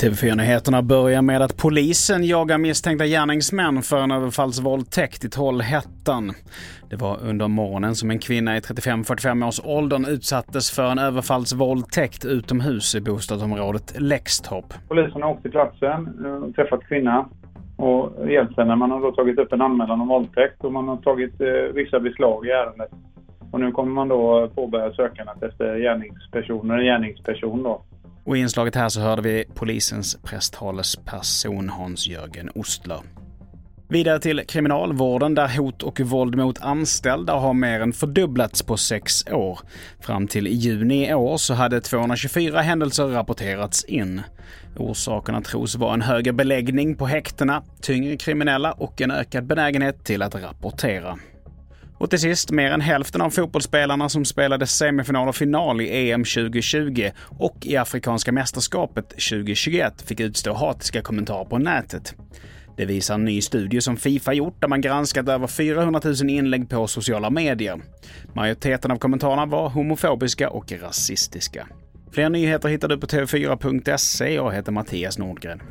TV4-nyheterna börjar med att polisen jagar misstänkta gärningsmän för en överfallsvåldtäkt i Trollhättan. Det var under morgonen som en kvinna i 35-45 års åldern utsattes för en överfallsvåldtäkt utomhus i bostadsområdet Läxtorp. Polisen har åkt till platsen eh, och träffat kvinnan och hjälpt henne. Man har då tagit upp en anmälan om våldtäkt och man har tagit eh, vissa beslag i ärendet. Och nu kommer man då påbörja sökandet efter gärningspersoner, gärningsperson då. Och i inslaget här så hörde vi polisens presstalesperson Hans-Jörgen Ostler. Vidare till kriminalvården där hot och våld mot anställda har mer än fördubblats på sex år. Fram till juni i år så hade 224 händelser rapporterats in. Orsakerna tros vara en högre beläggning på häktena, tyngre kriminella och en ökad benägenhet till att rapportera. Och till sist, mer än hälften av fotbollsspelarna som spelade semifinal och final i EM 2020 och i Afrikanska mästerskapet 2021 fick utstå hatiska kommentarer på nätet. Det visar en ny studie som Fifa gjort där man granskat över 400 000 inlägg på sociala medier. Majoriteten av kommentarerna var homofobiska och rasistiska. Fler nyheter hittar du på tv4.se. Jag heter Mattias Nordgren.